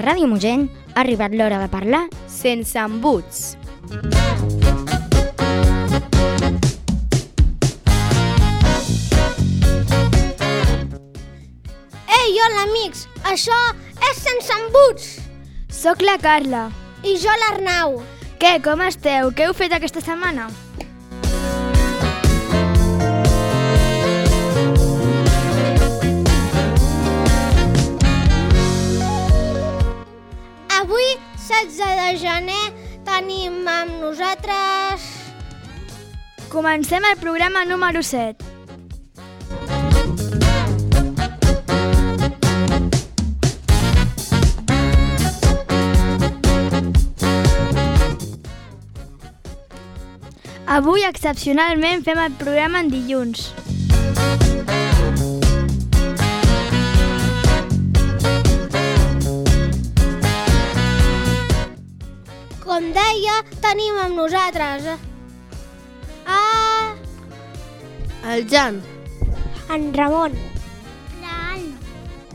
Ràdio Mogent ha arribat l'hora de parlar sense embuts. Ei, hola, amics! Això és Sense Embuts! Soc la Carla. I jo l'Arnau. Què, com esteu? Què heu fet aquesta setmana? Gener, tenim amb nosaltres... Comencem el programa número 7. Avui, excepcionalment, fem el programa en dilluns. Com deia, tenim amb nosaltres... Ah, El Jan. en Ramon.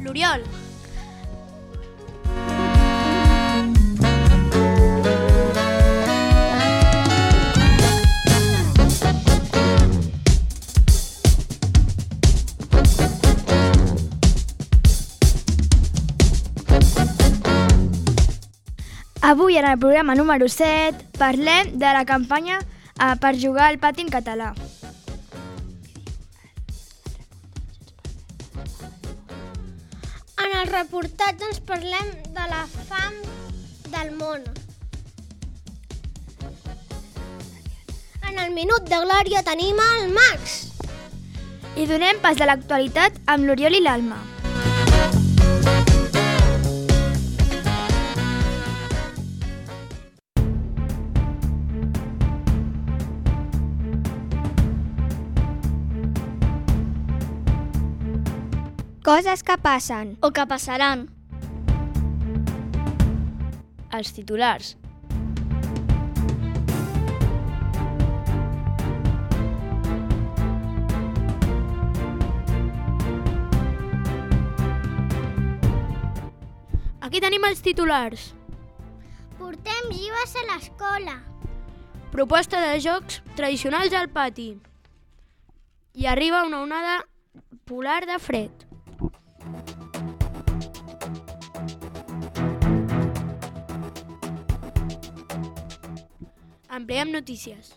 L'Oriol. Avui, en el programa número 7, parlem de la campanya eh, per jugar al pati en català. En el reportatge ens parlem de la fam del món. En el minut de glòria tenim el Max. I donem pas a l'actualitat amb l'Oriol i l'Alma. Coses que passen. O que passaran. Els titulars. Aquí tenim els titulars. Portem llibres a l'escola. Proposta de jocs tradicionals al pati. I arriba una onada polar de fred. Ampliem notícies.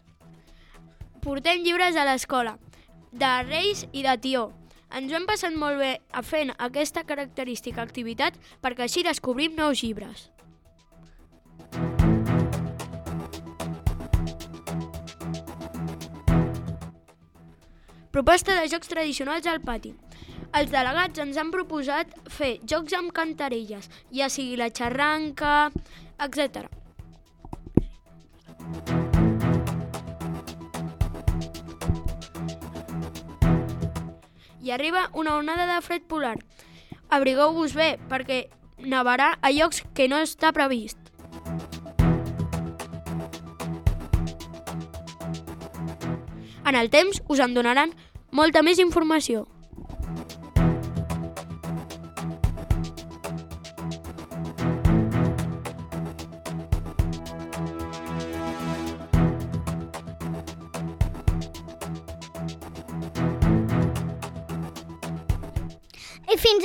Portem llibres a l'escola, de Reis i de Tió. Ens ho hem passat molt bé a fent aquesta característica activitat perquè així descobrim nous llibres. Proposta de jocs tradicionals al pati. Els delegats ens han proposat fer jocs amb cantarelles, ja sigui la xarranca, etc. I arriba una onada de fred polar. Abrigueu-vos bé, perquè nevarà a llocs que no està previst. En el temps us en donaran molta més informació.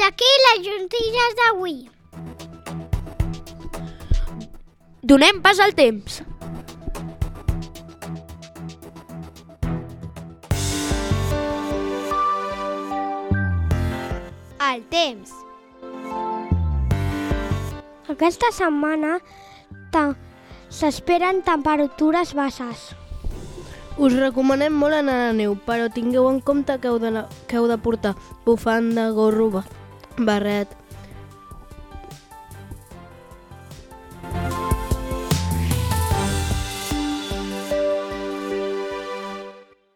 Fins aquí les juntilles d'avui. Donem pas al temps. El temps. Aquesta setmana s'esperen temperatures baixes. Us recomanem molt anar a la neu, però tingueu en compte que heu de, que heu de portar bufanda, gorro, barret...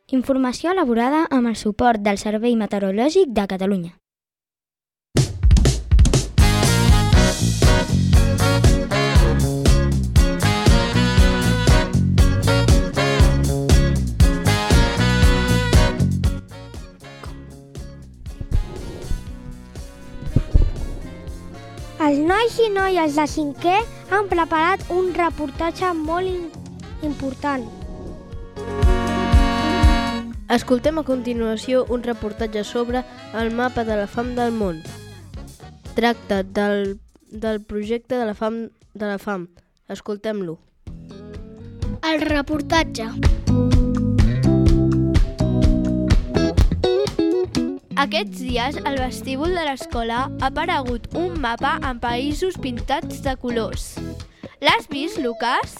Informació elaborada amb el suport del Servei Meteorològic de Catalunya. Nois i noies de cinquè han preparat un reportatge molt in important. Escoltem a continuació un reportatge sobre el mapa de la fam del món. Tracta del, del projecte de la fam de la fam. Escoltem-lo. El reportatge. Aquests dies, al vestíbul de l'escola ha aparegut un mapa amb països pintats de colors. L'has vist, Lucas?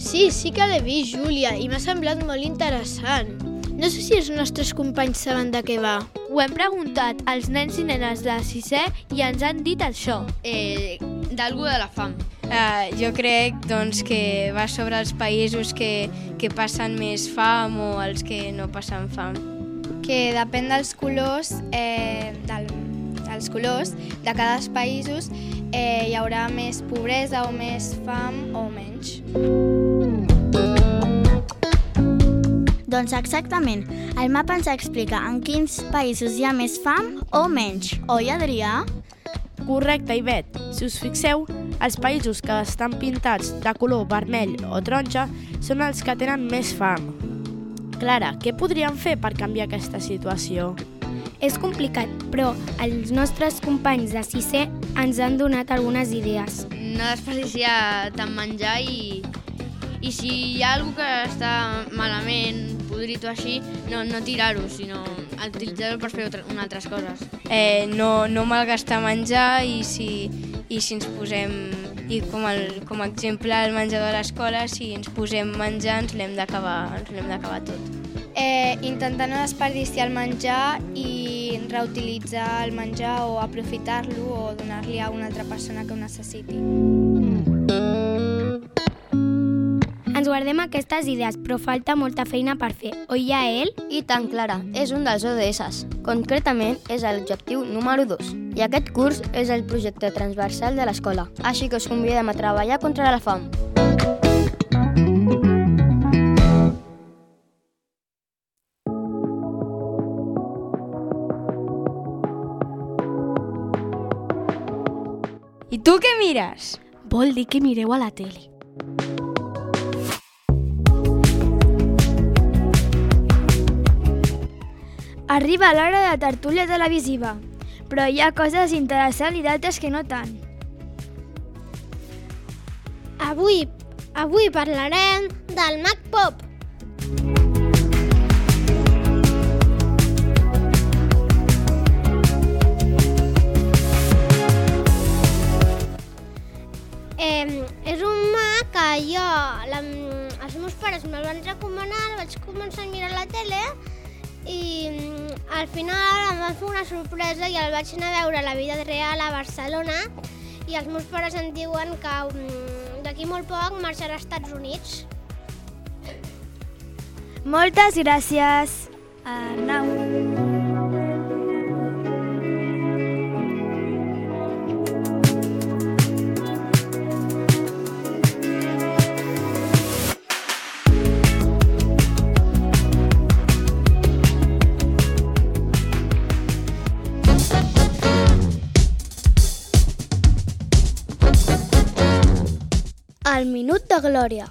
Sí, sí que l'he vist, Júlia, i m'ha semblat molt interessant. No sé si els nostres companys saben de què va. Ho hem preguntat als nens i nenes de sisè i ens han dit això. Eh, D'algú de la fam. Uh, jo crec doncs, que va sobre els països que, que passen més fam o els que no passen fam. Que depèn dels colors, eh, del, dels colors de cada països eh, hi haurà més pobresa o més fam o menys. Doncs exactament, el mapa ens explica en quins països hi ha més fam o menys. Oi, Adrià? Correcte, Ivet. Si us fixeu, els països que estan pintats de color vermell o taronja són els que tenen més fam. Clara, què podríem fer per canviar aquesta situació? És complicat, però els nostres companys de sisè ens han donat algunes idees. No desperdiciar tant menjar i, i si hi ha algú que està malament, podrit o així, no, no tirar-ho, sinó utilitzar-ho per fer altre- unes altres coses. eh, no, no malgastar menjar i si, i si ens posem, i com, el, com a exemple el menjador de l'escola, si ens posem menjar ens l'hem d'acabar tot. Eh, intentar no desperdiciar el menjar i reutilitzar el menjar o aprofitar-lo o donar-li a una altra persona que ho necessiti. Guardem aquestes idees, però falta molta feina per fer. Oi, Yael? I tant, Clara, és un dels ODS. Concretament, és l'objectiu número 2. I aquest curs és el projecte transversal de l'escola. Així que us convidem a treballar contra la fam. I tu què mires? Vol dir que mireu a la tele. Arriba l'hora de tertúlia televisiva, però hi ha coses interessants i d'altres que no tant. Avui, avui parlarem del Mac Pop. Eh, és un Mac que jo, la, els meus pares me'l van recomanar, vaig començar a mirar la tele i mm, al final em van fer una sorpresa i el vaig anar a veure la vida real a Barcelona i els meus pares em diuen que mm, d'aquí molt poc marxarà als Estats Units. Moltes gràcies, Arnau. Glòria.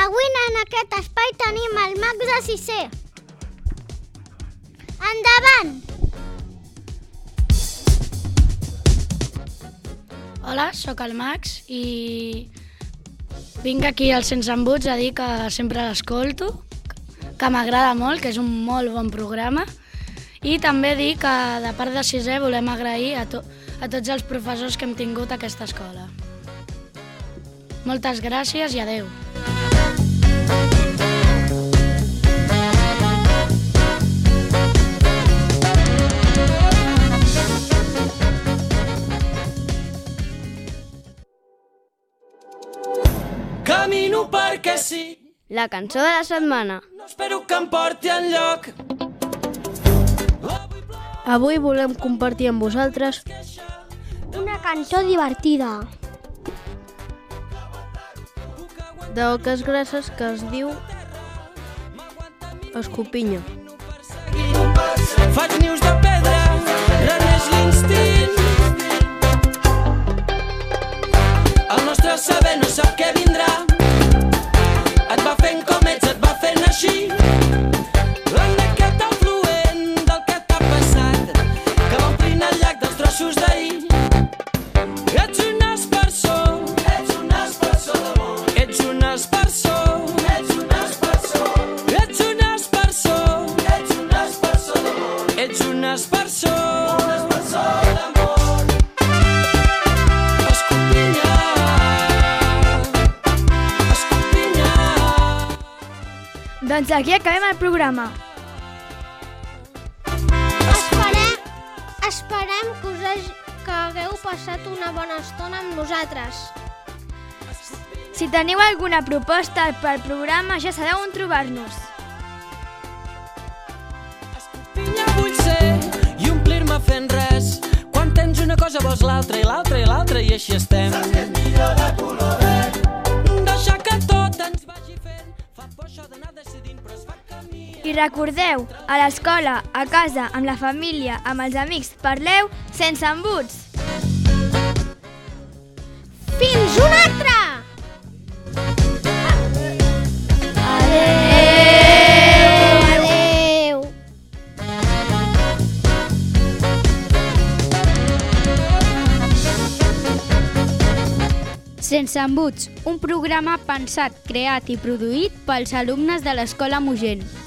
Avui en aquest espai tenim el Max de sisè. Endavant! Hola, sóc el Max i vinc aquí al Sense Embuts a dir que sempre l'escolto, que m'agrada molt, que és un molt bon programa i també dir que de part de sisè volem agrair a, to a tots els professors que hem tingut a aquesta escola. Moltes gràcies i adeu. Camino perquè sí, La cançó de la setmana. no espero que em porti enlloc. Avui volem compartir amb vosaltres Una cançó divertida. De oques grasses que es diu Escopinya. Faig nius de aquí acabem el programa. Esperem, esperem que, us hagi, que hagueu passat una bona estona amb nosaltres. Si teniu alguna proposta pel programa, ja sabeu on trobar-nos. Pinya vull ser i omplir-me fent res. Quan tens una cosa vols l'altra i l'altra i l'altra i així estem. Sargent millor de color verd. I recordeu, a l'escola, a casa, amb la família, amb els amics, parleu sense embuts. Fins una altra! Adéu! Adéu! Sense embuts, un programa pensat, creat i produït pels alumnes de l'Escola Mogent.